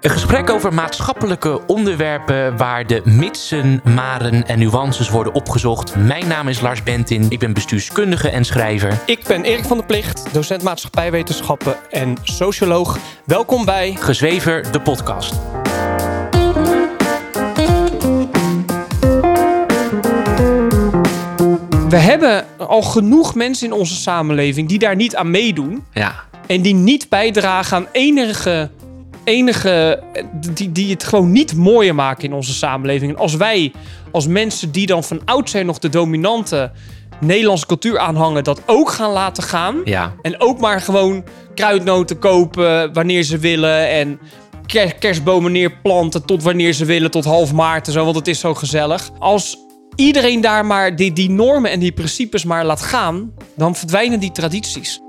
Een gesprek over maatschappelijke onderwerpen waar de mitsen, maren en nuances worden opgezocht. Mijn naam is Lars Bentin, ik ben bestuurskundige en schrijver. Ik ben Erik van der Plicht, docent maatschappijwetenschappen en socioloog. Welkom bij Gezwever, de podcast. We hebben al genoeg mensen in onze samenleving die daar niet aan meedoen. Ja, En die niet bijdragen aan enige. Enige die, die het gewoon niet mooier maken in onze samenleving. En als wij, als mensen die dan van oud zijn nog de dominante Nederlandse cultuur aanhangen, dat ook gaan laten gaan. ja, En ook maar gewoon kruidnoten kopen wanneer ze willen. En ker- kerstbomen neerplanten tot wanneer ze willen, tot half maart en zo, want het is zo gezellig. Als iedereen daar maar die, die normen en die principes maar laat gaan, dan verdwijnen die tradities.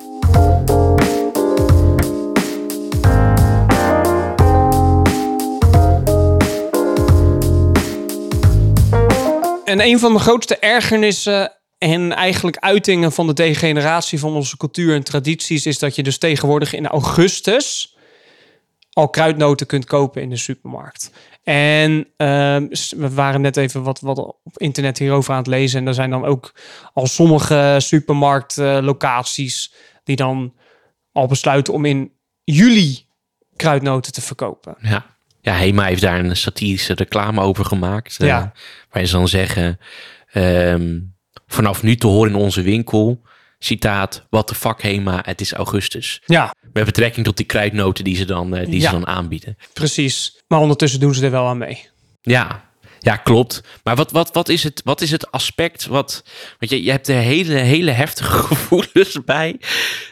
En een van de grootste ergernissen en eigenlijk uitingen van de degeneratie van onze cultuur en tradities is dat je dus tegenwoordig in augustus al kruidnoten kunt kopen in de supermarkt. En ehm, we waren net even wat, wat op internet hierover aan het lezen. En er zijn dan ook al sommige supermarktlocaties die dan al besluiten om in juli kruidnoten te verkopen. ja. Ja, Hema heeft daar een satirische reclame over gemaakt. eh. Waar ze dan zeggen, ehm, vanaf nu te horen in onze winkel, citaat, what the fuck Hema, het is augustus. Ja, Met betrekking tot die kruidnoten die ze dan, eh, die Ja. ze dan aanbieden. precies. Maar ondertussen doen ze er wel aan mee. Ja, ja klopt. Maar wat, wat, wat, is, het, wat is het aspect wat... Want je, je hebt er hele, hele heftige gevoelens bij.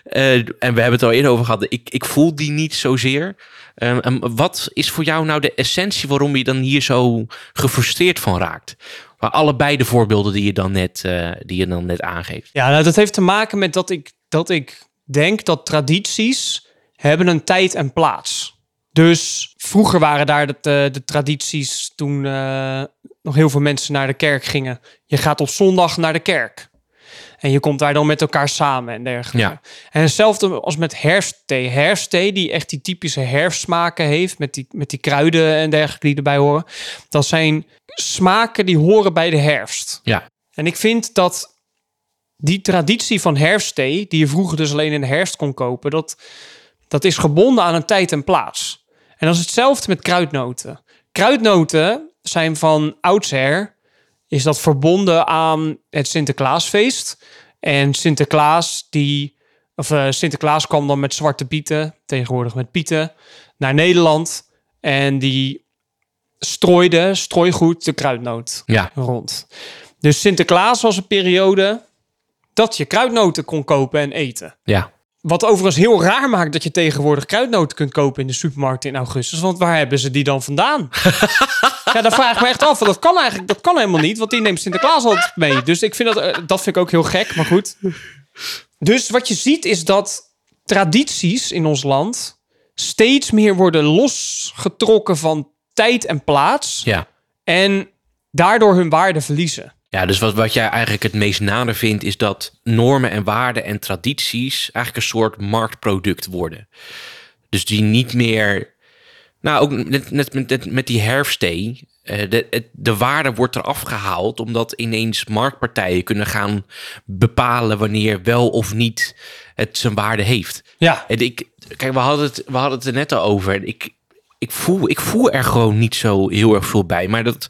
Eh, en we hebben het al eerder over gehad. Ik, ik voel die niet zozeer. Eh, en wat is voor jou nou de essentie waarom je dan hier zo gefrustreerd van raakt? Maar allebei de voorbeelden die je dan net, eh, die je dan net aangeeft. Ja, nou, dat heeft te maken met dat ik, dat ik denk dat tradities hebben een tijd en plaats. Dus vroeger waren daar de, de, de tradities toen eh, nog heel veel mensen naar de kerk gingen. Je gaat op zondag naar de kerk. En je komt daar dan met elkaar samen en dergelijke. Ja. En hetzelfde als met herfstthee. Herfstthee, die echt die typische herfstsmaken heeft... met die, met die kruiden en dergelijke die erbij horen. Dat zijn smaken die horen bij de herfst. Ja, En ik vind dat die traditie van herfstthee, die je vroeger dus alleen in de herfst kon kopen, dat, dat is gebonden aan een tijd en plaats. En dat is hetzelfde met kruidnoten. Kruidnoten zijn van oudsher, is dat verbonden aan het Sinterklaasfeest. En Sinterklaas, die, of eh, Sinterklaas kwam dan met zwarte pieten, tegenwoordig met pieten, naar Nederland. En die strooide, strooigoed, de kruidnoot ja, rond. Dus Sinterklaas was een periode dat je kruidnoten kon kopen en eten. ja. Wat overigens heel raar maakt dat je tegenwoordig kruidnoten kunt kopen in de supermarkt in augustus. Want waar hebben ze die dan vandaan? ja, daar vraag ik me echt af. Want dat kan eigenlijk dat kan helemaal niet, want die neemt Sinterklaas altijd mee. Dus ik vind dat, eh, dat vind ik ook heel gek, maar goed. Dus wat je ziet is dat tradities in ons land steeds meer worden losgetrokken van tijd en plaats. ja. En daardoor hun waarde verliezen. Ja, dus wat, wat jij eigenlijk het meest nader vindt, is dat normen en waarden en tradities eigenlijk een soort marktproduct worden. Dus die niet meer. Nou, ook net, net met, die herfstthee. eh, de, de waarde wordt eraf gehaald, omdat ineens marktpartijen kunnen gaan bepalen wanneer wel of niet het zijn waarde heeft. Ja, En ik, kijk, we hadden het, we hadden het er net al over. Ik, ik, voel, ik voel er gewoon niet zo heel erg veel bij. Maar dat,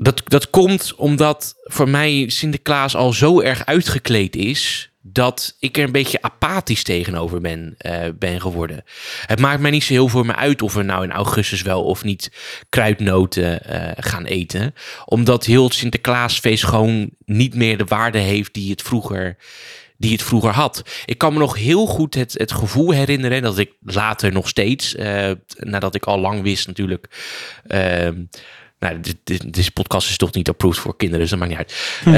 dat, dat komt omdat voor mij Sinterklaas al zo erg uitgekleed is. Dat ik er een beetje apathisch tegenover ben, eh, ben geworden. Het maakt mij niet zo heel voor me uit of we nou in augustus wel of niet kruidnoten eh, gaan eten. Omdat heel Sinterklaasfeest gewoon niet meer de waarde heeft die het vroeger, die het vroeger had. Ik kan me nog heel goed het, het gevoel herinneren dat ik later nog steeds, eh, nadat ik al lang wist natuurlijk. Nou, deze podcast is toch niet approved voor kinderen, dus dat maakt niet uit.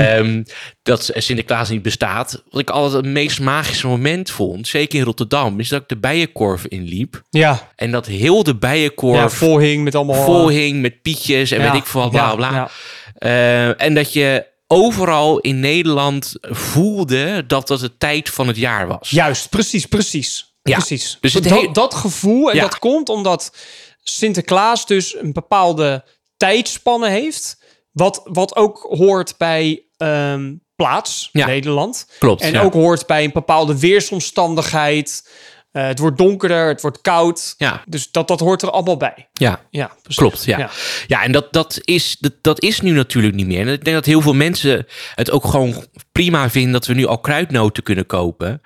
Ehm, dat Sinterklaas niet bestaat. Wat ik altijd het meest magische moment vond, zeker in Rotterdam, is dat ik de bijenkorf inliep. ja. En dat heel de bijenkorf ja volhing met allemaal... vol hing met pietjes en Ja, weet ik veel bla bla. ja. Eh, en dat je overal in Nederland voelde dat dat de tijd van het jaar was. Juist, precies, precies. Ja, precies. dus het dat, dat gevoel, en Ja. dat komt omdat Sinterklaas dus een bepaalde tijdspanne heeft. Wat, wat ook hoort bij ehm, plaats, Ja. Nederland. Klopt. En ja. ook hoort bij een bepaalde weersomstandigheid. Eh, het wordt donkerder, het wordt koud. Ja, Dus dat, dat hoort er allemaal bij. ja. Ja, precies. Klopt, ja. Ja, en dat, dat, is, dat, dat is nu natuurlijk niet meer. En ik denk dat heel veel mensen het ook gewoon prima vinden dat we nu al kruidnoten kunnen kopen.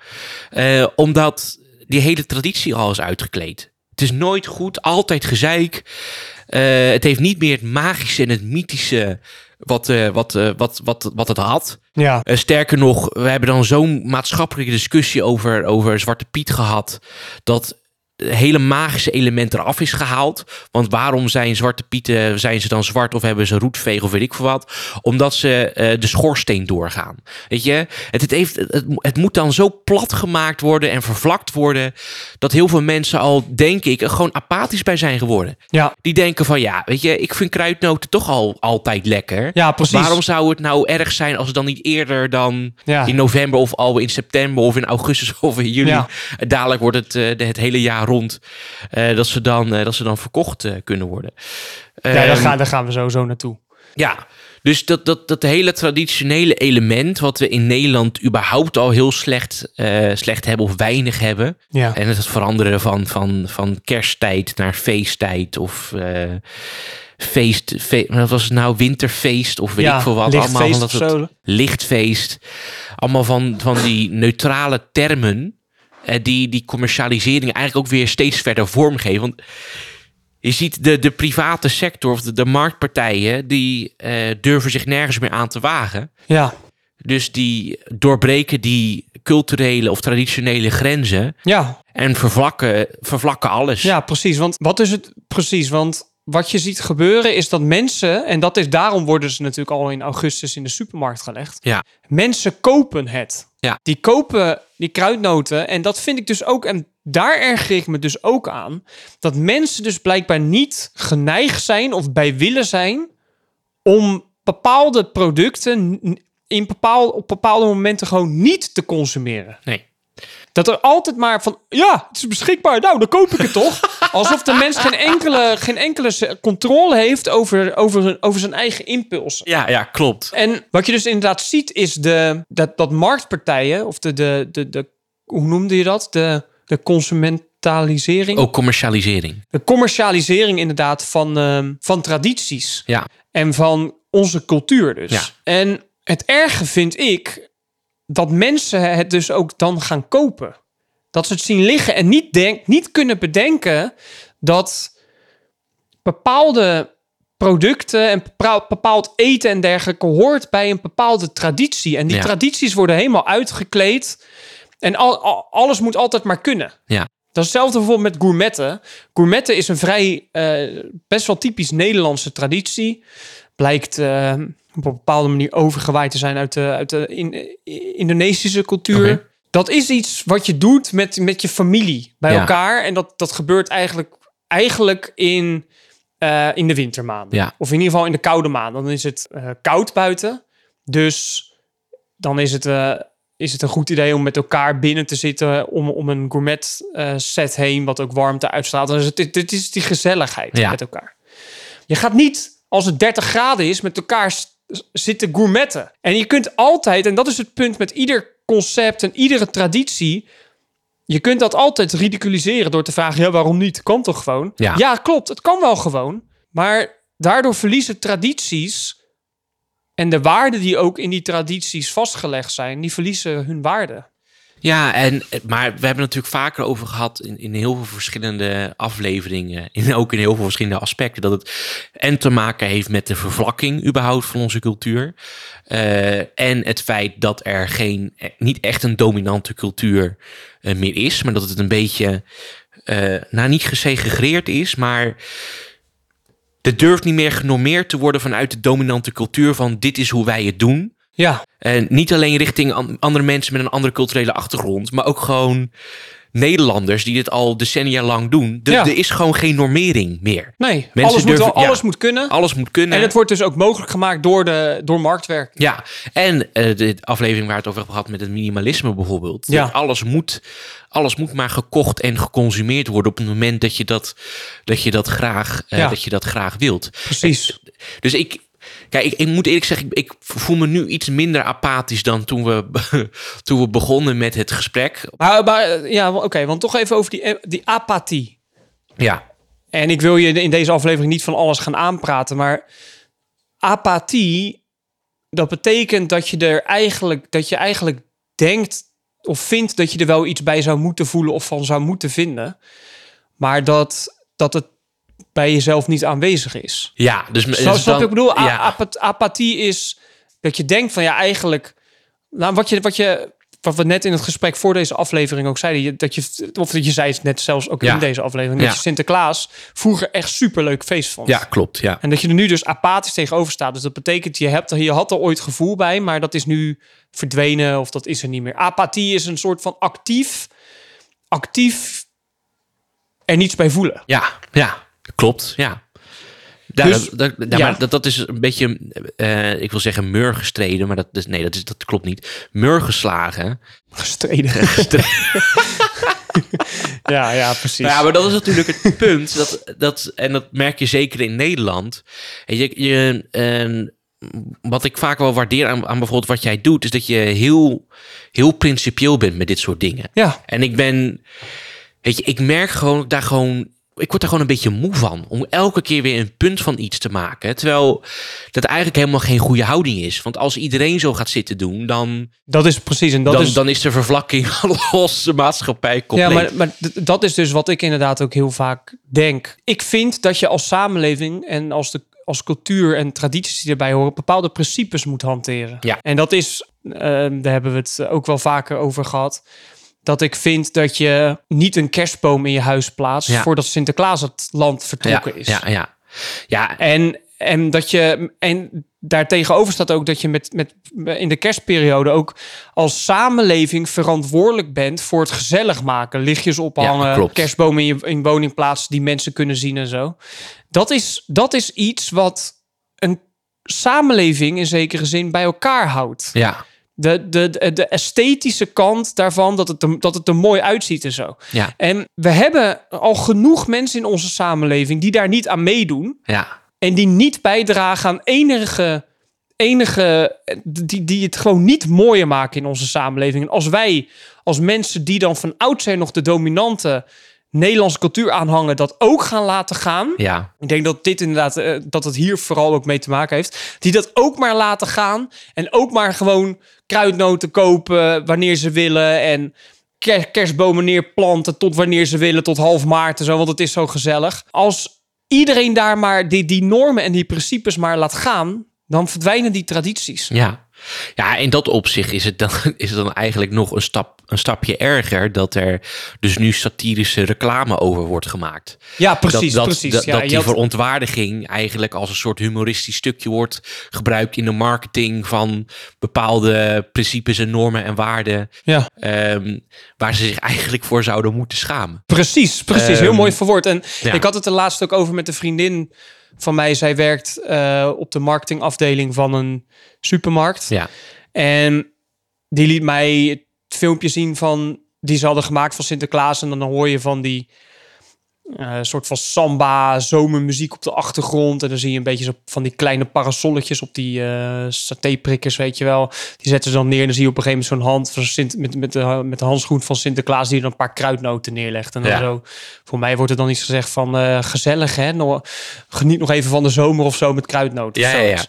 Eh, omdat die hele traditie al is uitgekleed. Het is nooit goed, altijd gezeik. Eh, het heeft niet meer het magische en het mythische wat, eh, wat, eh, wat, wat, wat het had. Ja, sterker nog, we hebben dan zo'n maatschappelijke discussie over, over Zwarte Piet gehad. Dat hele magische element eraf is gehaald. Want waarom zijn Zwarte Pieten, zijn ze dan zwart of hebben ze roetveeg of weet ik veel wat? Omdat ze eh, de schoorsteen doorgaan. Weet je, het, het, heeft, het, het moet dan zo plat gemaakt worden en vervlakt worden. Dat heel veel mensen al, denk ik, er gewoon apathisch bij zijn geworden. ja, Die denken van ja, weet je, ik vind kruidnoten toch al altijd lekker. ja precies. Waarom zou het nou erg zijn als het dan niet eerder dan Ja. in november of al in september of in augustus of in juli? Ja. Dadelijk wordt het eh, het hele jaar rond eh, dat, ze dan, eh, dat ze dan verkocht eh, kunnen worden. ja, daar Ehm, gaan, daar gaan we sowieso naartoe. ja, dus dat, dat, dat hele traditionele element wat we in Nederland überhaupt al heel slecht, slecht hebben of weinig hebben. Ja. En het veranderen van, van, van kersttijd naar feesttijd of eh, feest, fe- wat was het nou, winterfeest of weet ja, ik veel wat. Allemaal van dat lichtfeest. Allemaal van, van die neutrale termen die die commercialisering eigenlijk ook weer steeds verder vormgeven. Want je ziet de, de private sector of de, de marktpartijen, die eh, durven zich nergens meer aan te wagen. Ja, Dus die doorbreken die culturele of traditionele grenzen ja, en vervlakken, vervlakken alles. Ja, precies. Want wat is het precies? Want wat je ziet gebeuren is dat mensen, en dat is daarom worden ze natuurlijk al in augustus in de supermarkt gelegd. Ja. Mensen kopen het. Ja. Die kopen die kruidnoten. En dat vind ik dus ook, en daar erger ik me dus ook aan, dat mensen dus blijkbaar niet geneigd zijn of bij willen zijn om bepaalde producten in bepaal, op bepaalde momenten gewoon niet te consumeren. Nee. Dat er altijd maar van, ja, het is beschikbaar, nou, dan koop ik het toch. Alsof de mens geen enkele, geen enkele controle heeft over, over, zijn- over zijn eigen impulsen. Ja, ja, klopt. En wat je dus inderdaad ziet is de, dat, dat marktpartijen, of de, de, de, de, hoe noemde je dat? De, de consumentalisering? Ook commercialisering. De commercialisering inderdaad van, ehm, van tradities Ja, en van onze cultuur dus. Ja. En het erge vind ik dat mensen het dus ook dan gaan kopen. Dat ze het zien liggen en niet, denk, niet kunnen bedenken dat bepaalde producten en bepaald- eten en dergelijke hoort bij een bepaalde traditie. En die Ja. tradities worden helemaal uitgekleed. En al, al- alles moet altijd maar kunnen. ja, Dat is hetzelfde bijvoorbeeld met gourmetten. Gourmetten is een vrij, eh, best wel typisch Nederlandse traditie. Blijkt eh, op een bepaalde manier overgewaaid te zijn uit de, uit de in, Indonesische cultuur. Dat is iets wat je doet met, met je familie bij Ja. elkaar. En dat, dat gebeurt eigenlijk, eigenlijk in, eh, in de wintermaanden. Ja. Of in ieder geval in de koude maanden. Dan is het eh, koud buiten. Dus dan is het, eh, is het een goed idee om met elkaar binnen te zitten om, om een gourmet set heen, wat ook warmte uitstraalt. Dus het, dit is die gezelligheid Ja. met elkaar. Je gaat niet, als het 30 graden is, met elkaar zitten gourmetten. En je kunt altijd, en dat is het punt met ieder concept en iedere traditie, je kunt dat altijd ridiculiseren door te vragen, ja, waarom niet? Kan toch gewoon? Ja. klopt, het kan wel gewoon. Maar daardoor verliezen tradities en de waarden die ook in die tradities vastgelegd zijn, die verliezen hun waarde. Ja, en, maar we hebben natuurlijk vaker over gehad in, in heel veel verschillende afleveringen. In, ook in heel veel verschillende aspecten. Dat het en te maken heeft met de vervlakking überhaupt van onze cultuur. eh, en het feit dat er geen, eh, niet echt een dominante cultuur eh, meer is. Maar dat het een beetje, nou niet gesegregeerd is, maar... Er durft niet meer genormeerd te worden vanuit de dominante cultuur van dit is hoe wij het doen. Ja, En niet alleen richting an- andere mensen met een andere culturele achtergrond, maar ook gewoon Nederlanders die dit al decennia lang doen. De- Ja. Er is gewoon geen normering meer. Nee, Mensen alles, moet, durven- ja. alles moet kunnen. Alles moet kunnen. En het wordt dus ook mogelijk gemaakt door, de, door marktwerk. Ja, en eh, de aflevering waar het over gehad met het minimalisme bijvoorbeeld. Ja. Dat Alles moet, alles moet maar gekocht en geconsumeerd worden op het moment dat je dat, dat, je dat, graag, eh, Ja. dat, je dat graag wilt. Precies. Dus ik, kijk, ik, ik moet eerlijk zeggen, ik, ik voel me nu iets minder apathisch dan toen we, toen we begonnen met het gesprek. Maar, maar ja, oké, want toch even over die, eh, die apathie. Ja, En ik wil je in deze aflevering niet van alles gaan aanpraten, maar apathie, dat betekent dat je er eigenlijk, dat je eigenlijk denkt of vindt dat je er wel iets bij zou moeten voelen of van zou moeten vinden, maar dat, dat het bij jezelf niet aanwezig is. ja dus, dus Zo, dan- wat ik bedoel? Ja. apat- apathie is dat je denkt van ja, eigenlijk. Nou, wat je, wat je. Wat we net in het gesprek voor deze aflevering ook zeiden, je- dat je, of dat je zei het net zelfs ook Ja. in deze aflevering, Ja. dat je Sinterklaas vroeger echt superleuk feest vond. ja, klopt. Ja. En dat je er nu dus apathisch tegenover staat. Dus dat betekent, je, hebt, er- je had er ooit gevoel bij, maar dat is nu verdwenen of dat is er niet meer. Apathie is een soort van actief, actief er niets bij voelen. Ja, ja, klopt. Ja. Ja, Dus- dat, dat, ja, ja. maar dat, dat is een beetje, eh, ik wil zeggen murgestreden, maar dat, is nee, dat, is, dat klopt niet. Murgeslagen. Gestreden. ja, ja, precies. Ja, maar dat is natuurlijk het punt. Dat, dat, en dat merk je zeker in Nederland. En Je, je, en wat ik vaak wel waardeer aan, aan bijvoorbeeld wat jij doet, is dat je heel, heel principieel bent met dit soort dingen. ja, En ik ben, weet je, ik merk gewoon daar gewoon, ik word daar gewoon een beetje moe van. Om elke keer weer een punt van iets te maken. Terwijl dat eigenlijk helemaal geen goede houding is. Want als iedereen zo gaat zitten doen, dan, dat is precies. En dat dan, is dan is de vervlakking van onze maatschappij Ja, compleet. maar, maar d- dat is dus wat ik inderdaad ook heel vaak denk. Ik vind dat je als samenleving en als, de, als cultuur en tradities die erbij horen, bepaalde principes moet hanteren. Ja. En dat is, eh, daar hebben we het ook wel vaker over gehad. Dat ik vind dat je niet een kerstboom in je huis plaatst Ja. voordat Sinterklaas het land vertrokken ja, is. Ja, ja. ja, En, en dat je. En daartegenover staat ook dat je met, met in de kerstperiode ook als samenleving verantwoordelijk bent voor het gezellig maken. Lichtjes ophangen, kerstbomen in je in woning plaatsen die mensen kunnen zien en zo. Dat is, dat is iets wat een samenleving in zekere zin bij elkaar houdt. ja, De, de, de, de esthetische kant daarvan, dat het, er, dat het er mooi uitziet en zo. ja, En we hebben al genoeg mensen in onze samenleving die daar niet aan meedoen. ja. En die niet bijdragen aan enige, enige die, die het gewoon niet mooier maken in onze samenleving. En als wij, als mensen die dan van oudsher nog de dominante Nederlandse cultuur aanhangen, dat ook gaan laten gaan. ja. Ik denk dat dit inderdaad, eh, dat het hier vooral ook mee te maken heeft. Die dat ook maar laten gaan. En ook maar gewoon kruidnoten kopen wanneer ze willen. En ker- kerstbomen neerplanten tot wanneer ze willen, tot half maart en zo. Want het is zo gezellig. Als iedereen daar maar die, die normen en die principes maar laat gaan, dan verdwijnen die tradities. Ja. Ja, in dat opzicht is het dan, is het dan eigenlijk nog een, stap, een stapje erger dat er dus nu satirische reclame over wordt gemaakt. Ja, precies, dat, dat, precies. Dat, ja, dat die had- verontwaardiging eigenlijk als een soort humoristisch stukje wordt gebruikt in de marketing van bepaalde principes en normen en waarden. ja. ehm, waar ze zich eigenlijk voor zouden moeten schamen. Precies, precies. Heel Ehm, mooi verwoord. En ja. ik had het er laatst ook over met een vriendin van mij. Zij werkt eh, op de marketingafdeling van een supermarkt. Ja, En die liet mij het filmpje zien van die ze hadden gemaakt van Sinterklaas. En dan hoor je van die eh, soort van samba, zomermuziek op de achtergrond. En dan zie je een beetje zo van die kleine parasolletjes op die eh satéprikkers, weet je wel. Die zetten ze dan neer en dan zie je op een gegeven moment zo'n hand van Sint, met, met, de, met de handschoen van Sinterklaas die er een paar kruidnoten neerlegt. En dan Ja. zo, voor mij wordt er dan iets gezegd van eh, gezellig hè, geniet nog even van de zomer of zo met kruidnoten. Ja, ja, ja.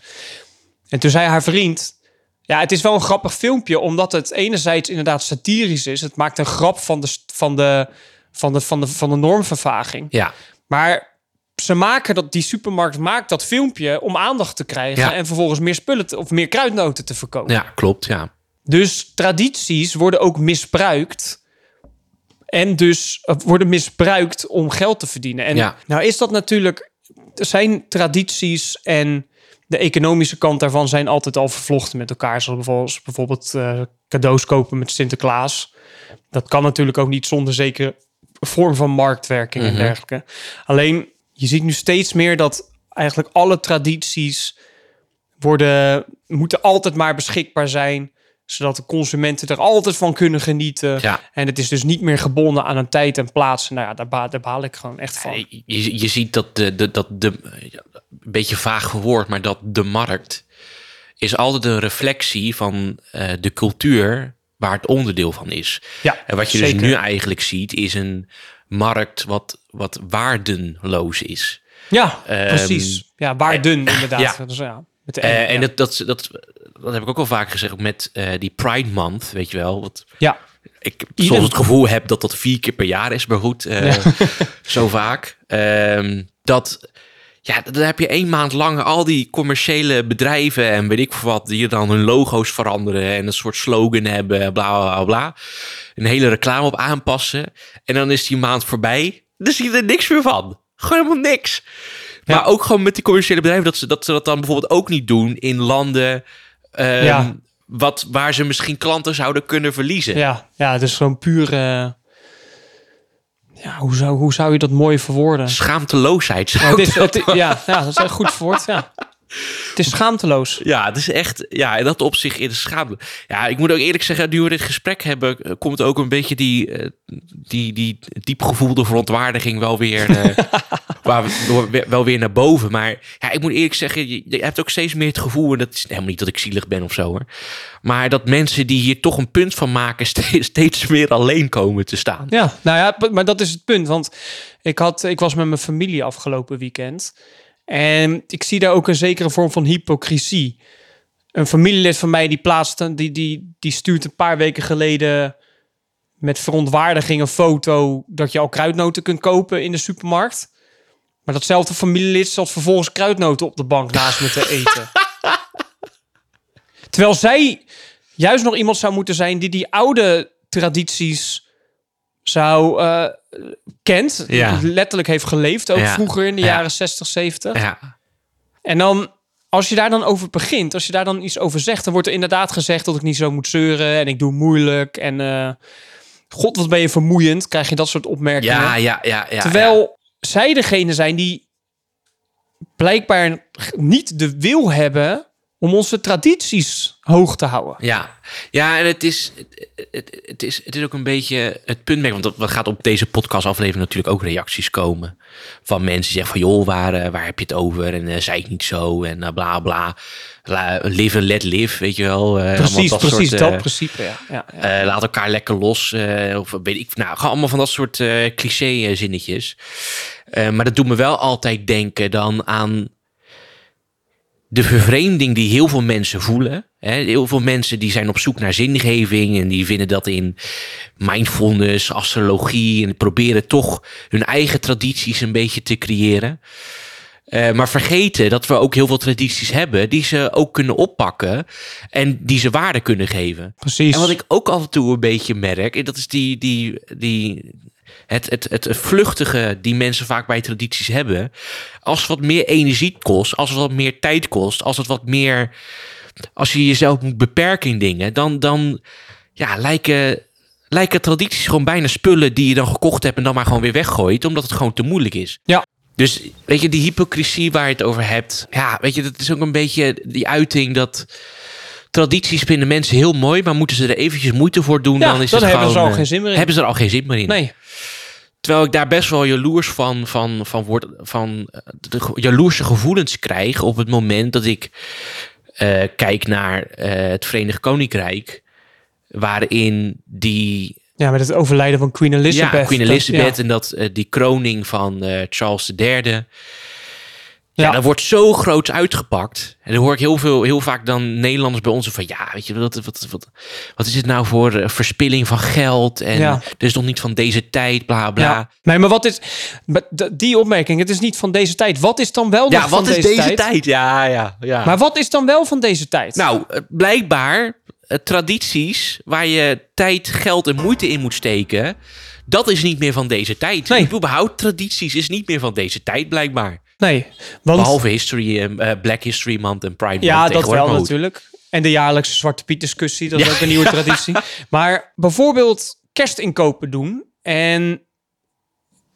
En toen zei haar vriend, ja, het is wel een grappig filmpje, omdat het enerzijds inderdaad satirisch is. Het maakt een grap van de, van de, van de, van de, van de normvervaging. ja, Maar ze maken dat, die supermarkt maakt dat filmpje om aandacht te krijgen Ja. en vervolgens meer spullen te- of meer kruidnoten te verkopen. ja klopt. Ja. Dus tradities worden ook misbruikt. En dus eh, worden misbruikt om geld te verdienen. En Ja. nou is dat natuurlijk. Er zijn tradities en de economische kant daarvan zijn altijd al vervlochten met elkaar. Zoals bijvoorbeeld, bijvoorbeeld eh, cadeaus kopen met Sinterklaas. Dat kan natuurlijk ook niet zonder zekere vorm van marktwerking Mhm. en dergelijke. Alleen, je ziet nu steeds meer dat eigenlijk alle tradities worden, moeten altijd maar beschikbaar zijn. Zodat de consumenten er altijd van kunnen genieten. Ja. En het is dus niet meer gebonden aan een tijd en plaats. Nou ja, daar, ba daar baal ik gewoon echt van. Je, je, ziet dat de, de, dat de, een beetje vaag verwoord, maar dat de markt is altijd een reflectie van eh, de cultuur waar het onderdeel van is. Ja, En wat je zeker. dus nu eigenlijk ziet, is een markt wat, wat waardenloos is. Ja, Ehm, precies. Ja, waar dun inderdaad. ja. Dus, ja, met Eh, en dat, dat, dat, dat heb ik ook al vaker gezegd met eh, die Pride Month, weet je wel. Wat ja, ik Ieder- soms het gevoel heb dat dat vier keer per jaar is, maar goed, eh, zo vaak. Ehm, dat, ja, dan heb je één maand lang al die commerciële bedrijven en weet ik veel wat, die dan hun logo's veranderen en een soort slogan hebben, bla bla bla. Een hele reclame op aanpassen. En dan is die maand voorbij, dan zie je er niks meer van. Gewoon helemaal niks. Ja. Maar ook gewoon met die commerciële bedrijven, dat ze dat, ze dat dan bijvoorbeeld ook niet doen in landen. ehm, Ja. wat, waar ze misschien klanten zouden kunnen verliezen. ja, ja, het is gewoon puur... ja, hoe zou, hoe zou je dat mooi verwoorden? Schaamteloosheid. zou Ja, het is, dat het, ja, ja, dat is een goed woord, ja. Het is schaamteloos. Ja, het is echt, ja, in dat opzicht in de schaamte. Ja, ik moet ook eerlijk zeggen, nu we dit gesprek hebben, eh, komt ook een beetje die, eh, die, die diepgevoelde verontwaardiging wel weer, waar we, wel weer naar boven. Maar ja, ik moet eerlijk zeggen, je, je hebt ook steeds meer het gevoel, dat is helemaal niet dat ik zielig ben of zo hoor, maar dat mensen die hier toch een punt van maken, steeds, steeds meer alleen komen te staan. Ja, nou ja, maar dat is het punt. Want ik, had, ik was met mijn familie afgelopen weekend. En ik zie daar ook een zekere vorm van hypocrisie. Een familielid van mij die plaatst, een- die, die, die stuurt een paar weken geleden met verontwaardiging een foto dat je al kruidnoten kunt kopen in de supermarkt. Maar datzelfde familielid zat vervolgens kruidnoten op de bank naast me te eten. Terwijl zij juist nog iemand zou moeten zijn die die oude tradities zou eh, kent, Ja. letterlijk heeft geleefd, ook Ja. vroeger in de Ja. jaren 60, 70. Ja, En dan, als je daar dan over begint, als je daar dan iets over zegt, dan wordt er inderdaad gezegd dat ik niet zo moet zeuren en ik doe moeilijk en eh, god, wat ben je vermoeiend, krijg je dat soort opmerkingen. ja, ja, ja. ja Terwijl zij degene zijn die blijkbaar niet de wil hebben om onze tradities hoog te houden. Ja, ja en het is, het, het, is, het is ook een beetje het punt, want dat- wat gaat op deze podcastaflevering natuurlijk ook reacties komen van mensen die zeggen van joh, waar, eh, waar heb je het over en eh zei ik niet zo en eh, bla bla. La- live and let live, weet je wel. Precies, precies soort, dat principe, ja. ja, ja. laat elkaar lekker los. of weet ik, nou, allemaal van dat soort cliché zinnetjes. Eh, maar dat doet me wel altijd denken dan aan de vervreemding die heel veel mensen voelen. Hè? Heel veel mensen die zijn op zoek naar zingeving en die vinden dat in mindfulness, astrologie en proberen toch hun eigen tradities een beetje te creëren. Eh, maar vergeten dat we ook heel veel tradities hebben die ze ook kunnen oppakken en die ze waarde kunnen geven. Precies. En wat ik ook af en toe een beetje merk, en dat is die, die, die, het, het, het vluchtige die mensen vaak bij tradities hebben. Als het wat meer energie kost, als het wat meer tijd kost, als het wat meer. Als je jezelf moet beperken in dingen, dan, dan ja, lijken, lijken tradities gewoon bijna spullen die je dan gekocht hebt en dan maar gewoon weer weggooit, omdat het gewoon te moeilijk is. Ja. Dus weet je, die hypocrisie waar je het over hebt, ja, weet je, dat is ook een beetje die uiting dat tradities vinden mensen heel mooi, maar moeten ze er eventjes moeite voor doen, Ja, dan is dan het hebben ze gewoon, al eh, geen zin meer in. Hebben ze er al geen zin meer in. Nee, Terwijl ik daar best wel jaloers van, van, van, word, van eh, de jaloerse gevoelens krijg op het moment dat ik eh, kijk naar eh, het Verenigd Koninkrijk, waarin die ja, met het overlijden van Queen Elizabeth. ja, Queen dat- Elizabeth ja. en dat, eh, die kroning van eh, Charles III. Ja, Ja. dat wordt zo groots uitgepakt. En dan hoor ik heel, veel, heel vaak dan Nederlanders bij ons van... ja, weet je, wat, wat, wat, wat is dit nou voor eh, verspilling van geld? En Ja. dit is nog niet van deze tijd, bla bla. Ja. Nee, maar wat is... Die opmerking, het is niet van deze tijd. Wat is dan wel Ja, nog wat van is deze tijd? Ja, ja, ja. Maar wat is dan wel van deze tijd? Nou, eh, blijkbaar eh, tradities waar je tijd, geld en moeite in moet steken... dat is niet meer van deze tijd. Nee. Überhaupt tradities is niet meer van deze tijd, blijkbaar. Nee, want Behalve History, eh, eh, Black History Month en Pride ja, Month dat tegenwoordig. wel natuurlijk. En de jaarlijkse Zwarte Piet discussie, dat is Ja. ook een nieuwe traditie. Maar bijvoorbeeld kerstinkopen doen en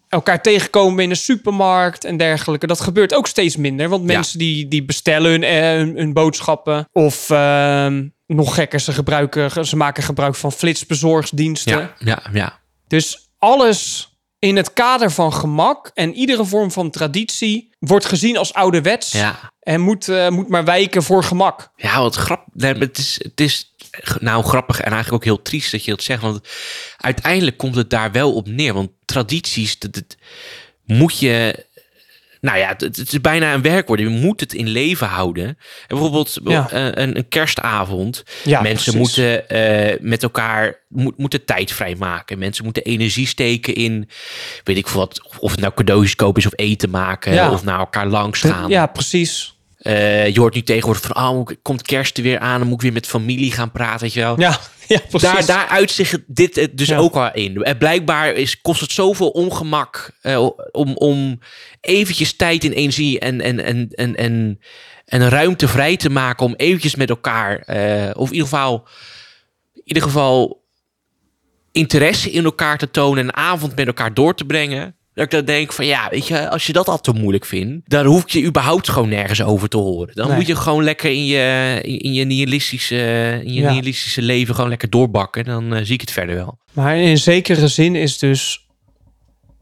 elkaar tegenkomen in een supermarkt en dergelijke. Dat gebeurt ook steeds minder, want Ja. mensen die, die bestellen hun, eh, hun, hun boodschappen. Of ehm, nog gekker, ze, gebruiken, ze maken gebruik van flitsbezorgsdiensten. Ja, ja, ja. Dus alles in het kader van gemak en iedere vorm van traditie wordt gezien als ouderwets. ja. En moet, eh, moet maar wijken voor gemak. Ja, wat. Nee, maar het, is, het is nou grappig en eigenlijk ook heel triest dat je dat zegt. Want uiteindelijk komt het daar wel op neer. Want tradities, dat, dat moet je. Nou ja, het, het is bijna een werkwoord. Je moet het in leven houden. En bijvoorbeeld Ja. eh, een, een kerstavond. Ja, Mensen precies. moeten eh, met elkaar moet, moeten tijd vrijmaken. Mensen moeten energie steken in, weet ik veel wat, of het nou cadeautjes kopen is of eten maken. Ja. Of naar elkaar langs gaan. Ja, precies. Eh, je hoort nu tegenwoordig van, oh, komt kerst er weer aan, dan moet ik weer met familie gaan praten, weet je wel. Ja, ja. Daar, daar uitzicht dit eh, dus Ja. ook al in. En blijkbaar is, kost het zoveel ongemak eh, om, om eventjes tijd en energie en, en, en, en, en, en ruimte vrij te maken om eventjes met elkaar, eh, of in ieder geval, in ieder geval interesse in elkaar te tonen, een avond met elkaar door te brengen. Dat ik dan denk van ja, weet je, als je dat al te moeilijk vindt, dan hoef je überhaupt gewoon nergens over te horen. Dan Nee. moet je gewoon lekker in je, in, in je, nihilistische, in je Ja. nihilistische leven gewoon lekker doorbakken. Dan eh, zie ik het verder wel. Maar in zekere zin is dus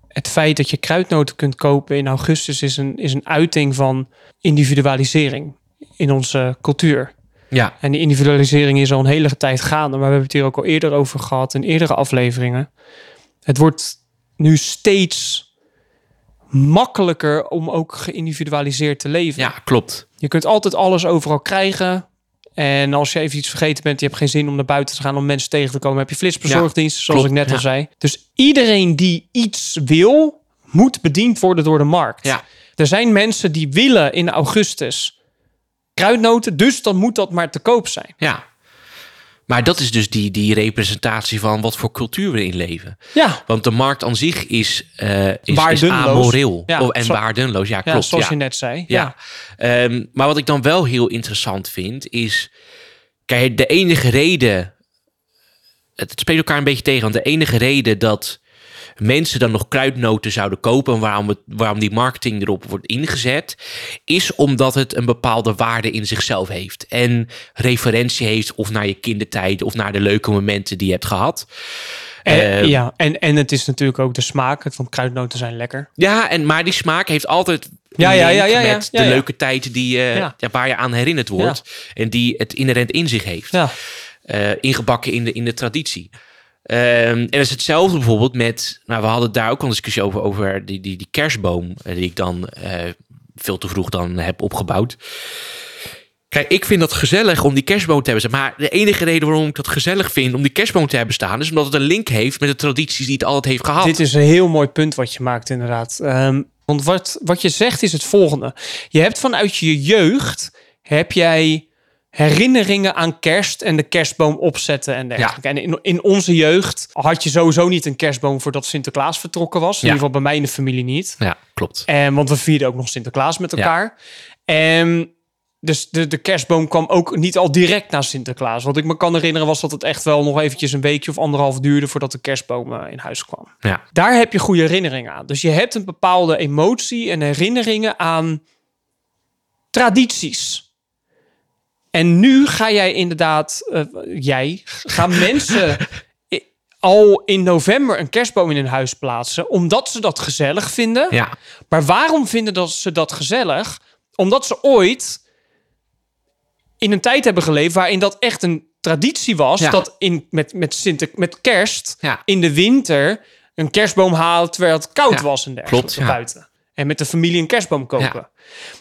het feit dat je kruidnoten kunt kopen in augustus is een, is een uiting van individualisering in onze cultuur. Ja, En die individualisering is al een hele tijd gaande, maar we hebben het hier ook al eerder over gehad in eerdere afleveringen. Het wordt nu steeds makkelijker om ook geïndividualiseerd te leven. ja klopt. Je kunt altijd alles overal krijgen. En als je even iets vergeten bent, je hebt geen zin om naar buiten te gaan om mensen tegen te komen, heb je flitsbezorgdienst, zoals klopt, ik net al ja. zei. Dus iedereen die iets wil, moet bediend worden door de markt. Ja, Er zijn mensen die willen in augustus kruidnoten, dus dan moet dat maar te koop zijn. ja. Maar dat is dus die, die representatie van wat voor cultuur we in leven. Ja, Want de markt aan zich is, eh is, is amoreel. Ja, Oh, en zo- waardeloos, ja, ja klopt. zoals ja. je net zei. Ja. Ehm, maar wat ik dan wel heel interessant vind, is... Kijk, de enige reden... Het speelt elkaar een beetje tegen. Want de enige reden dat mensen dan nog kruidnoten zouden kopen... en waarom, het, waarom die marketing erop wordt ingezet... is omdat het een bepaalde waarde in zichzelf heeft. En referentie heeft of naar je kindertijd... of naar de leuke momenten die je hebt gehad. En, Eh, ja, en, en het is natuurlijk ook de smaak, want kruidnoten zijn lekker. Ja, en, maar die smaak heeft altijd Ja, ja, ja, ja, ja. met de leuke tijd die, ja, waar je aan herinnerd wordt. En die het inherent in zich heeft. Ja, Eh, ingebakken in de, in de traditie. Ehm, en dat is hetzelfde bijvoorbeeld met... Nou, we hadden daar ook al een discussie over, over die, die, die kerstboom... eh, die ik dan eh, veel te vroeg dan heb opgebouwd. Kijk, ik vind dat gezellig om die kerstboom te hebben. Maar de enige reden waarom ik dat gezellig vind om die kerstboom te hebben staan... is omdat het een link heeft met de tradities die het altijd heeft gehad. dit is een heel mooi punt wat je maakt inderdaad. Ehm, want wat, wat je zegt is het volgende. Je hebt vanuit je jeugd, heb jij herinneringen aan kerst en de kerstboom opzetten en dergelijke. En in, in onze jeugd had je sowieso niet een kerstboom voordat Sinterklaas vertrokken was. In Ja. ieder geval bij mij in de familie niet. Ja, klopt. En, want we vierden ook nog Sinterklaas met elkaar. En dus de, de kerstboom kwam ook niet al direct na Sinterklaas. Wat ik me kan herinneren was dat het echt wel nog eventjes een weekje of anderhalf duurde voordat de kerstboom eh, in huis kwam. Ja. Daar heb je goede herinneringen aan. Dus je hebt een bepaalde emotie en herinneringen aan tradities. En nu ga jij inderdaad, eh, jij, gaan mensen al in november een kerstboom in hun huis plaatsen, omdat ze dat gezellig vinden. Ja, Maar waarom vinden dat ze dat gezellig? Omdat ze ooit in een tijd hebben geleefd waarin dat echt een traditie was. Ja. Dat in, met, met, Sinter, met kerst Ja. in de winter een kerstboom halen terwijl het koud was en dergelijke klopt, buiten. En met de familie een kerstboom kopen.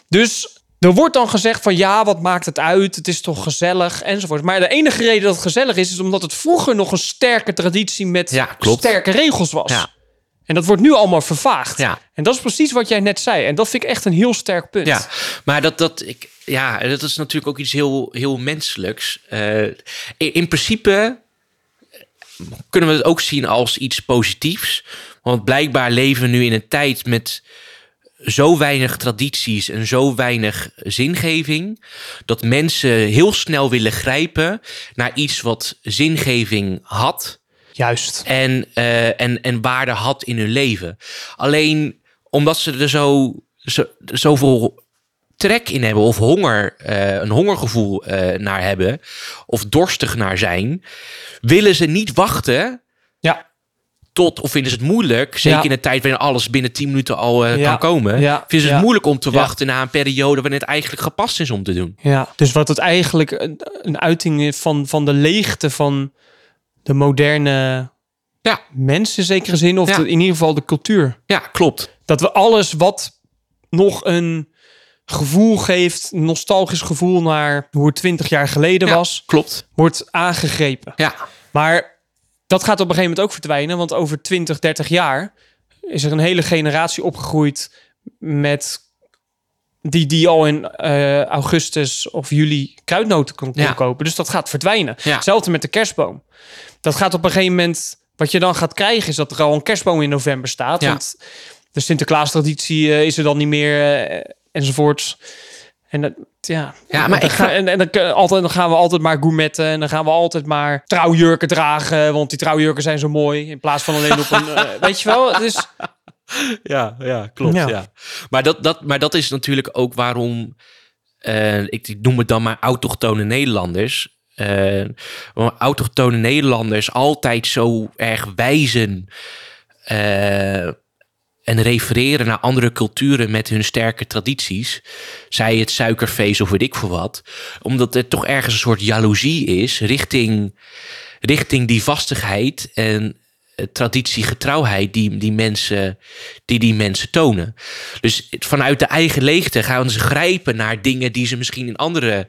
Dus er wordt dan gezegd van ja, wat maakt het uit? Het is toch gezellig enzovoort. Maar de enige reden dat het gezellig is, is omdat het vroeger nog een sterke traditie met Ja, sterke regels was. Ja. En dat wordt nu allemaal vervaagd. Ja. En dat is precies wat jij net zei. En dat vind ik echt een heel sterk punt. Ja, maar dat, dat, ik, ja, dat is natuurlijk ook iets heel, heel menselijks. Eh, in, in principe kunnen we het ook zien als iets positiefs. Want blijkbaar leven we nu in een tijd met zo weinig tradities en zo weinig zingeving. dat mensen heel snel willen grijpen naar iets wat zingeving had. Juist. En, eh, en, en waarde had in hun leven. Alleen omdat ze er zo, zo, zoveel trek in hebben of honger, eh, een hongergevoel eh, naar hebben of dorstig naar zijn, willen ze niet wachten. Tot, of vinden ze het moeilijk, zeker Ja. in een tijd waarin alles binnen 10 minuten al eh, Ja. kan komen, Ja. vinden ze het moeilijk om te wachten na een periode waarin het eigenlijk gepast is om te doen. Ja, dus wat het eigenlijk een, een uiting is van, van de leegte van de moderne Ja. mens in zekere zin, of de- in ieder geval de cultuur. Ja, klopt. Dat we alles wat nog een gevoel geeft, een nostalgisch gevoel naar hoe het twintig jaar geleden was, Klopt. wordt aangegrepen. Ja, Maar dat gaat op een gegeven moment ook verdwijnen, want over 20, 30 jaar is er een hele generatie opgegroeid met die, die al in eh, augustus of juli kruidnoten kon, kon Ja. kopen. Dus dat gaat verdwijnen. Ja. Hetzelfde met de kerstboom. Dat gaat op een gegeven moment, wat je dan gaat krijgen, is dat er al een kerstboom in november staat. Ja. Want de Sinterklaas-traditie eh, is er dan niet meer eh, enzovoorts. En dat, ja, Ja, maar dan ik ga- en, en dan, kun- altijd, dan gaan we altijd maar gourmetten. En dan gaan we altijd maar trouwjurken dragen. Want die trouwjurken zijn zo mooi. In plaats van alleen op een... eh, weet je wel? Het is, ja, ja klopt. Ja. Ja. Maar, dat, dat, maar dat is natuurlijk ook waarom, eh, ik, ik noem het dan maar autochtone Nederlanders. eh waarom autochtone Nederlanders altijd zo erg wijzen eh, en refereren naar andere culturen met hun sterke tradities. Zij het suikerfeest of weet ik veel wat. Omdat er toch ergens een soort jaloezie is richting, richting die vastigheid en eh, traditiegetrouwheid die die mensen, die die mensen tonen. Dus vanuit de eigen leegte gaan ze grijpen naar dingen die ze misschien in andere,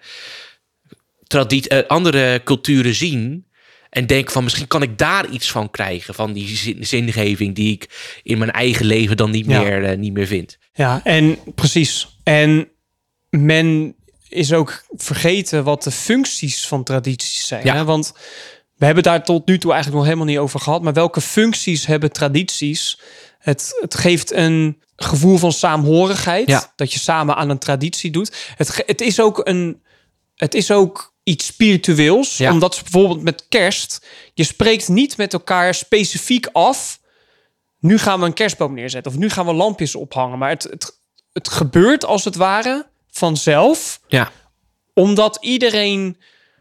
tradi- eh, andere culturen zien. En denken van misschien kan ik daar iets van krijgen. Van die zin- zingeving die ik in mijn eigen leven dan niet, Ja. meer, eh, niet meer vind. ja, en precies. En men is ook vergeten wat de functies van tradities zijn. Ja. Hè? Want we hebben daar tot nu toe eigenlijk nog helemaal niet over gehad. Maar welke functies hebben tradities? Het, het geeft een gevoel van saamhorigheid. Ja. Dat je samen aan een traditie doet. Het, het is ook een... Het is ook iets spiritueels. Ja. Omdat ze bijvoorbeeld met kerst... Je spreekt niet met elkaar specifiek af... Nu gaan we een kerstboom neerzetten. Of nu gaan we lampjes ophangen. Maar het, het, het gebeurt als het ware vanzelf Ja, omdat iedereen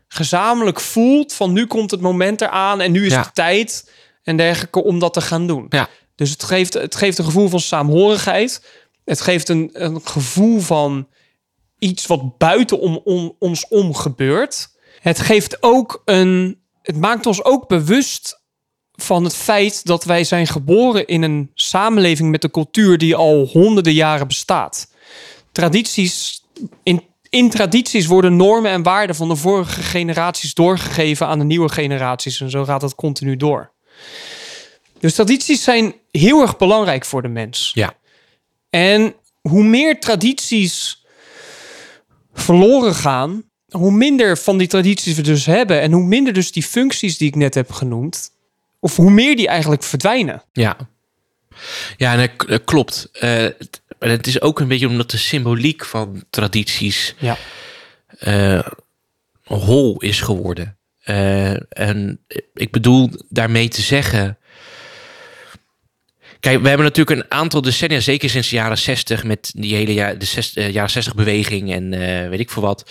gezamenlijk voelt van nu komt het moment eraan en nu is Ja. het tijd en dergelijke om dat te gaan doen. ja, Dus het geeft, het geeft een gevoel van saamhorigheid. Het geeft een, een gevoel van iets wat buiten om, om ons om gebeurt. Het geeft ook een. Het maakt ons ook bewust van het feit dat wij zijn geboren in een samenleving met een cultuur die al honderden jaren bestaat. Tradities, in, in tradities worden normen en waarden van de vorige generaties doorgegeven aan de nieuwe generaties. En zo gaat het continu door. Dus tradities zijn heel erg belangrijk voor de mens. ja. En hoe meer tradities verloren gaan, hoe minder van die tradities we dus hebben en hoe minder dus die functies die ik net heb genoemd, of hoe meer die eigenlijk verdwijnen. Ja, ja en dat, dat klopt. Het, en het is ook een beetje omdat de symboliek van tradities Ja. eh, hol is geworden. Eh, en ik bedoel daarmee te zeggen. Kijk, we hebben natuurlijk een aantal decennia, zeker sinds de jaren 60, met die hele ja, de zes- eh, jaren 60 beweging en eh, weet ik veel wat.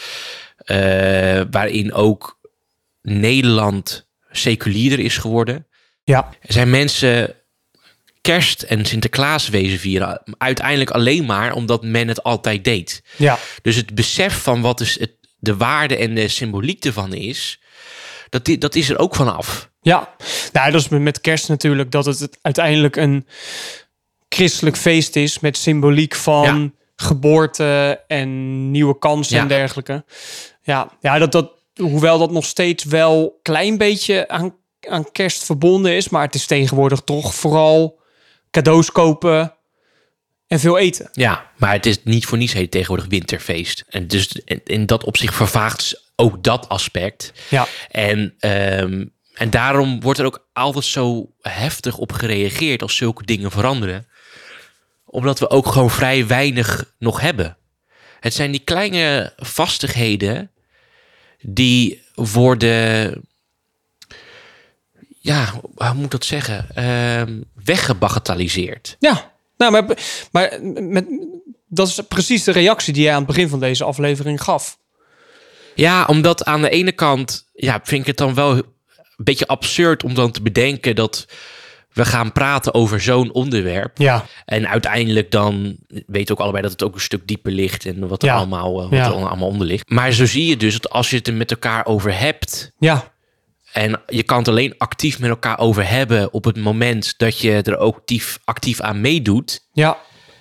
eh, waarin ook Nederland seculierder is geworden. Ja. Er zijn mensen kerst en Sinterklaas wezen vieren. Uiteindelijk alleen maar omdat men het altijd deed. Ja. Dus het besef van wat is het, de waarde en de symboliek ervan is, dat, dat is er ook vanaf. Ja, nou, dat is met- met kerst natuurlijk dat het uiteindelijk een christelijk feest is met symboliek van Ja. geboorte en nieuwe kansen Ja. en dergelijke. Ja, ja dat, dat, hoewel dat nog steeds wel een klein beetje aan, aan kerst verbonden is, maar het is tegenwoordig toch vooral cadeaus kopen en veel eten. Ja, maar het is niet voor niets heet tegenwoordig winterfeest. En dus in, in dat opzicht vervaagt ook dat aspect. Ja, En, ehm, en daarom wordt er ook altijd zo heftig op gereageerd als zulke dingen veranderen. Omdat we ook gewoon vrij weinig nog hebben. Het zijn die kleine vastigheden die worden, ja, hoe moet ik dat zeggen, Ehm weggebagatelliseerd. Ja, nou, maar, maar met, dat is precies de reactie die jij aan het begin van deze aflevering gaf. Ja, omdat aan de ene kant ja, vind ik het dan wel een beetje absurd om dan te bedenken dat we gaan praten over zo'n onderwerp. Ja, En uiteindelijk dan weten we ook allebei dat het ook een stuk dieper ligt en wat er, Ja. allemaal, eh, wat Ja. er allemaal onder ligt. Maar zo zie je dus dat als je het er met elkaar over hebt ja, en je kan het alleen actief met elkaar over hebben op het moment dat je er ook actief, actief aan meedoet. ja.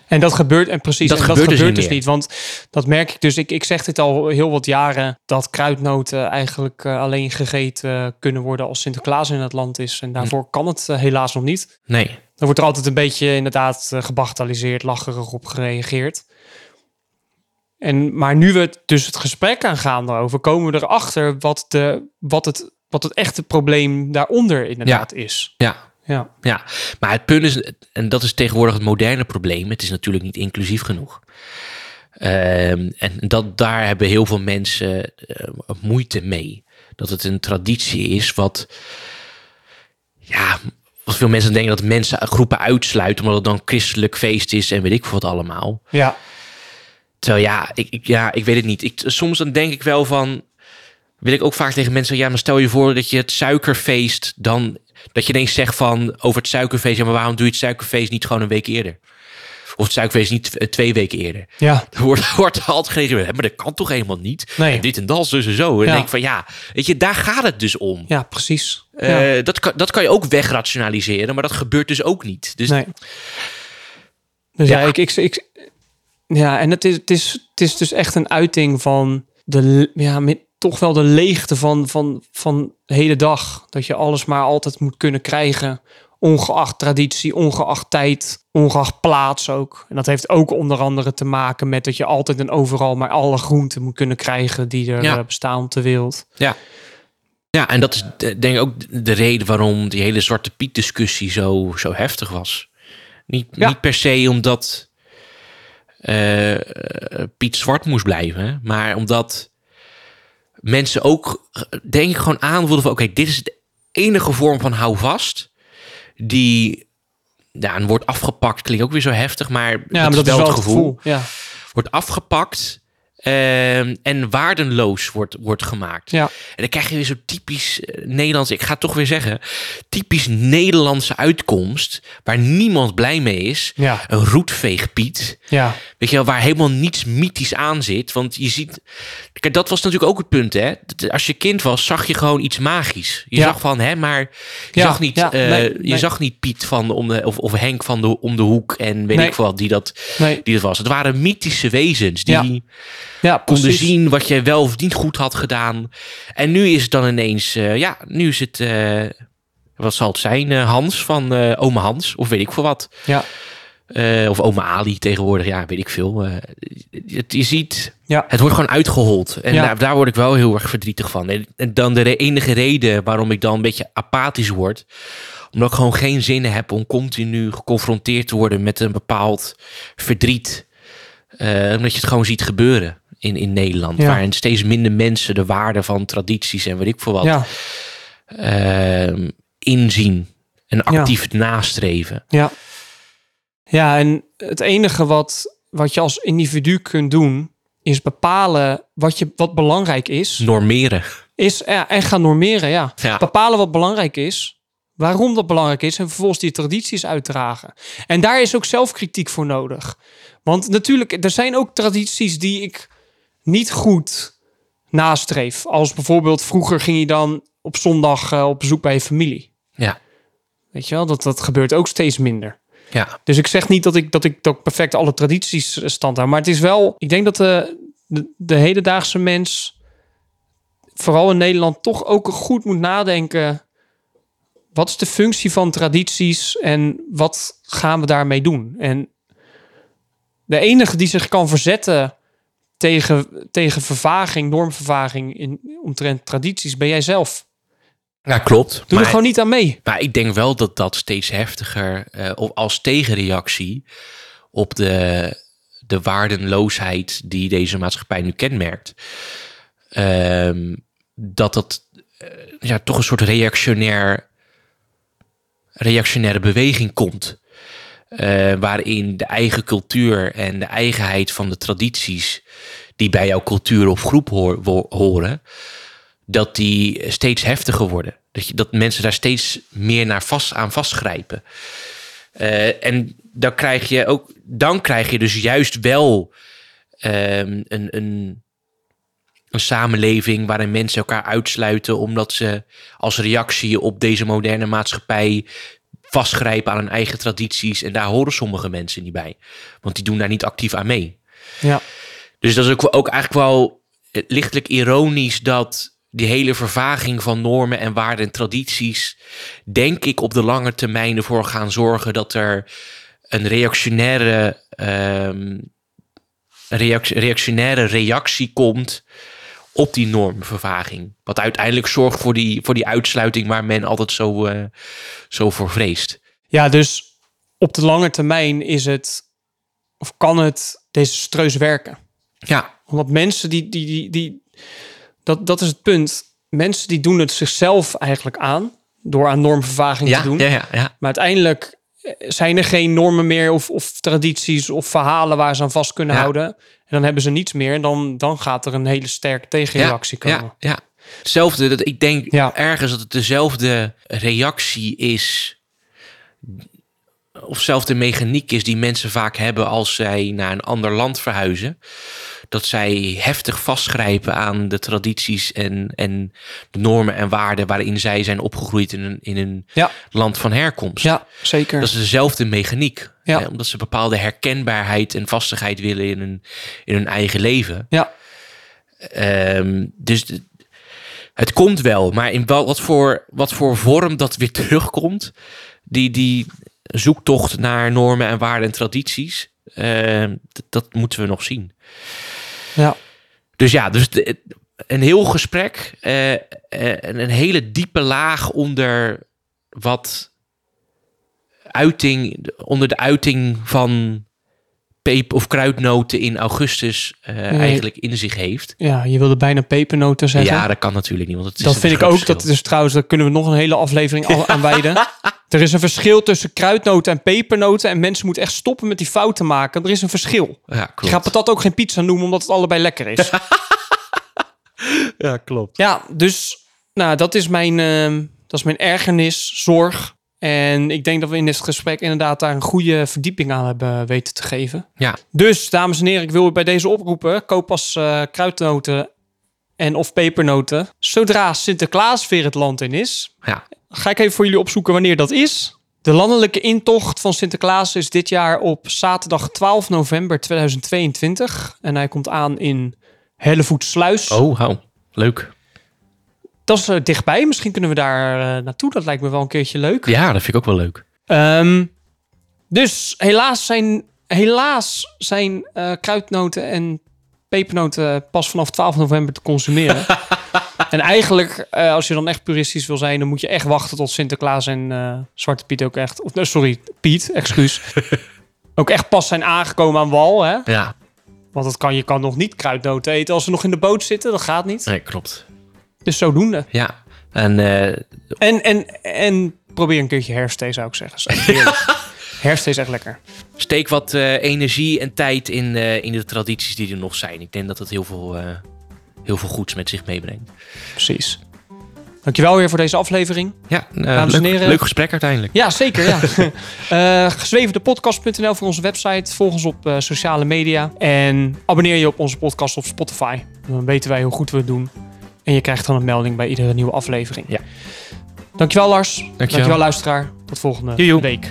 En dat gebeurt, en precies, Dat en gebeurt dat dus gebeurt niet dus niet. Want dat merk ik dus. Ik, ik zeg dit al heel wat jaren. Dat kruidnoten eigenlijk eh, alleen gegeten kunnen worden als Sinterklaas in het land is. En daarvoor Hm. kan het eh, helaas nog niet. Nee. Dan wordt er altijd een beetje inderdaad eh, gebagatelliseerd, lacherig op gereageerd. En, maar nu we het dus het gesprek aangaan daarover, komen we erachter wat, de, wat, het, wat het echte probleem daaronder inderdaad is. Ja, Ja, Ja, maar het punt is, en dat is tegenwoordig het moderne probleem, het is natuurlijk niet inclusief genoeg. Ehm, en dat, daar hebben heel veel mensen eh, moeite mee. Dat het een traditie is wat, ja, wat veel mensen denken dat mensen groepen uitsluiten omdat het dan christelijk feest is en weet ik wat allemaal. ja, Terwijl ja, ik, ik, ja, ik weet het niet. Ik, soms dan denk ik wel van, wil ik ook vaak tegen mensen, ja, maar stel je voor dat je het suikerfeest dan, dat je ineens zegt van over het suikerfeest, ja, maar waarom doe je het suikerfeest niet gewoon een week eerder? Of het suikerfeest niet eh, twee weken eerder. ja, Er wordt, wordt altijd gereageerd, "Hè, maar dat kan toch helemaal niet? Nee. En dit en dat, dus en zo. En Ja. denk ik van, ja, weet je, daar gaat het dus om. ja, precies. Eh, ja. dat, kan, dat kan je ook wegrationaliseren, maar dat gebeurt dus ook niet. Dus Nee. Dus ja, Ja. ik, ik, ik, ja en het is, het, is, het is dus echt een uiting van de, ja, met, toch wel de leegte van, van, van de hele dag. Dat je alles maar altijd moet kunnen krijgen. Ongeacht traditie, ongeacht tijd, ongeacht plaats ook. En dat heeft ook onder andere te maken met dat je altijd en overal maar alle groenten moet kunnen krijgen die er Ja. eh, bestaan op de wereld. Ja. Ja, en dat is eh, denk ik ook de reden waarom die hele Zwarte Piet discussie zo, zo heftig was. Niet, Ja. niet per se omdat eh, Piet zwart moest blijven, maar omdat mensen ook, denk ik, gewoon aanvoelden van... oké, dit is de enige vorm van houvast die... Ja, een woord afgepakt klinkt ook weer zo heftig, maar, Ja, maar dat is wel het gevoel. Ja, wordt afgepakt ehm, en waardenloos wordt, wordt gemaakt. ja, En dan krijg je weer zo typisch eh, Nederlands, ik ga het toch weer zeggen, typisch Nederlandse uitkomst, waar niemand blij mee is. ja, Een roetveegpiet, ja, weet je wel, waar helemaal niets mythisch aan zit. Want je ziet, kijk, dat was natuurlijk ook het punt, hè. Als je kind was, zag je gewoon iets magisch. Je Ja. zag van, hè, maar je, zag, niet, eh, nee, je nee. zag niet Piet van om de, of, of Henk van de, om de hoek en weet Nee. ik wat, die dat, die dat was. Het waren mythische wezens die Ja. konden zien wat je wel of niet goed had gedaan. En nu is het dan ineens, eh, ja, nu is het, eh, wat zal het zijn, eh, Hans van oma Hans, of weet ik veel wat. Ja, of oma Ali tegenwoordig, ja, weet ik veel. Het, je ziet, ja, het wordt gewoon uitgehold. En Ja. daar, daar word ik wel heel erg verdrietig van. En, en dan de enige reden waarom ik dan een beetje apathisch word, omdat ik gewoon geen zin heb om continu geconfronteerd te worden met een bepaald verdriet. Omdat je het gewoon ziet gebeuren in, in Nederland. Ja. Waarin steeds minder mensen de waarde van tradities en weet ik veel wat ja, ehm, inzien. En actief nastreven. Ja. Ja, en het enige wat, wat je als individu kunt doen, is bepalen wat, je, wat belangrijk is. Normeren. is ja, en gaan normeren, ja. Ja. Bepalen wat belangrijk is, waarom dat belangrijk is en vervolgens die tradities uitdragen. En daar is ook zelfkritiek voor nodig. Want natuurlijk, er zijn ook tradities die ik niet goed nastreef. Als bijvoorbeeld vroeger ging je dan op zondag eh, op bezoek bij je familie. Ja. Weet je wel, dat, dat gebeurt ook steeds minder. Ja. Dus ik zeg niet dat ik, dat ik dat perfect alle tradities stand. Maar het is wel, ik denk dat de, de, de hedendaagse mens, vooral in Nederland, toch ook goed moet nadenken. Wat is de functie van tradities en wat gaan we daarmee doen? En de enige die zich kan verzetten tegen, tegen vervaging, normvervaging in, omtrent tradities, ben jij zelf. Ja, klopt. Doe maar, er gewoon niet aan mee. maar ik denk wel dat dat steeds heftiger, eh, of als tegenreactie op de, de waardenloosheid die deze maatschappij nu kenmerkt. Ehm, dat dat eh, ja, toch een soort reactionair, reactionaire beweging komt. Eh, waarin de eigen cultuur en de eigenheid van de tradities die bij jouw cultuur of groep hoor- horen, dat die steeds heftiger worden. Dat, je, dat mensen daar steeds meer naar vast, aan vastgrijpen. Eh, en dan krijg je ook, dan krijg je dus juist wel ehm, een, een, een samenleving waarin mensen elkaar uitsluiten omdat ze als reactie op deze moderne maatschappij vastgrijpen aan hun eigen tradities. En daar horen sommige mensen niet bij, want die doen daar niet actief aan mee. Ja. Dus dat is ook, ook eigenlijk wel eh, lichtelijk ironisch dat die hele vervaging van normen en waarden en tradities, denk ik, op de lange termijn ervoor gaan zorgen dat er een reactionaire, reac- reactionaire reactie komt op die normvervaging. Wat uiteindelijk zorgt voor die, voor die uitsluiting waar men altijd zo, eh, zo voor vreest. Ja, dus op de lange termijn is het, of kan het desastreus werken. Ja, Omdat mensen die, die, die, die dat, dat is het punt. Mensen die doen het zichzelf eigenlijk aan, door aan normvervaging ja, te doen. ja, ja, ja. Maar uiteindelijk eh, zijn er geen normen meer of, of tradities of verhalen waar ze aan vast kunnen Ja. houden. En dan hebben ze niets meer. En dan, dan gaat er een hele sterke tegenreactie ja, komen. Ja, ja. Hetzelfde, dat ik denk Ja. ergens dat het dezelfde reactie is. Of zelfde mechaniek is die mensen vaak hebben als zij naar een ander land verhuizen. Dat zij heftig vastgrijpen aan de tradities en, en de normen en waarden waarin zij zijn opgegroeid in een, in een Ja. land van herkomst. Ja, zeker. Dat is dezelfde mechaniek. Ja. Hè, omdat ze bepaalde herkenbaarheid en vastigheid willen in hun, in hun eigen leven. Ja, Ehm, dus de- het komt wel, maar in wel, wat, voor, wat voor vorm dat weer terugkomt, die, die zoektocht naar normen en waarden en tradities, ehm, dat moeten we nog zien. ja. Dus ja, dus de- een heel gesprek, eh, eh, en een hele diepe laag onder wat uiting, onder de uiting van peep of kruidnoten in augustus eh, eigenlijk in zich heeft. ja, je wilde bijna pepernoten zeggen. Ja, dat kan natuurlijk niet. Want het is dat vind ik ook. verschil. Dat is trouwens, daar kunnen we nog een hele aflevering aan wijden. Er is een verschil tussen kruidnoten en pepernoten. En mensen moeten echt stoppen met die fouten maken. Er is een verschil. Ja, Je klopt. gaat patat ook geen pizza noemen, omdat het allebei lekker is. Ja, klopt. ja, dus nou, dat is mijn, ehm, dat is mijn ergernis, zorg. En ik denk dat we in dit gesprek inderdaad daar een goede verdieping aan hebben weten te geven. Ja, Dus, dames en heren, ik wil u bij deze oproepen. Koop pas eh, kruidnoten en of pepernoten. Zodra Sinterklaas weer het land in is. ja. Ga ik even voor jullie opzoeken wanneer dat is. De landelijke intocht van Sinterklaas is dit jaar op zaterdag 12 november 2022. En hij komt aan in Hellevoetsluis. Oh, hou. Leuk. Dat is eh, dichtbij. Misschien kunnen we daar eh, naartoe. Dat lijkt me wel een keertje leuk. Ja, dat vind ik ook wel leuk. Ehm, dus helaas zijn, helaas zijn eh, kruidnoten en pepernoten pas vanaf 12 november te consumeren. en eigenlijk, als je dan echt puristisch wil zijn, dan moet je echt wachten tot Sinterklaas en Zwarte Piet ook echt... Of, sorry, Piet, excuus. ook echt pas zijn aangekomen aan wal, hè? Ja, Want dat kan, je kan nog niet kruidnoten eten als ze nog in de boot zitten. Dat gaat niet. nee, klopt. Dus zodoende. Ja. En eh, En, en, en probeer een keertje herfstthee, zou ik zeggen. Herfstthee is echt lekker. steek wat eh, energie en tijd in, eh, in de tradities die er nog zijn. Ik denk dat het heel veel, heel veel goeds met zich meebrengt. Precies. Dankjewel weer voor deze aflevering. Ja, en leuk, heren. leuk gesprek uiteindelijk. Ja, zeker. Ja. Gezwevendepodcast.nl voor onze website. Volg ons op sociale media. En abonneer je op onze podcast op Spotify. Dan weten wij hoe goed we het doen. En je krijgt dan een melding bij iedere nieuwe aflevering. Ja. Dankjewel Lars. Dankjewel. luisteraar. Tot volgende Joejoe. week.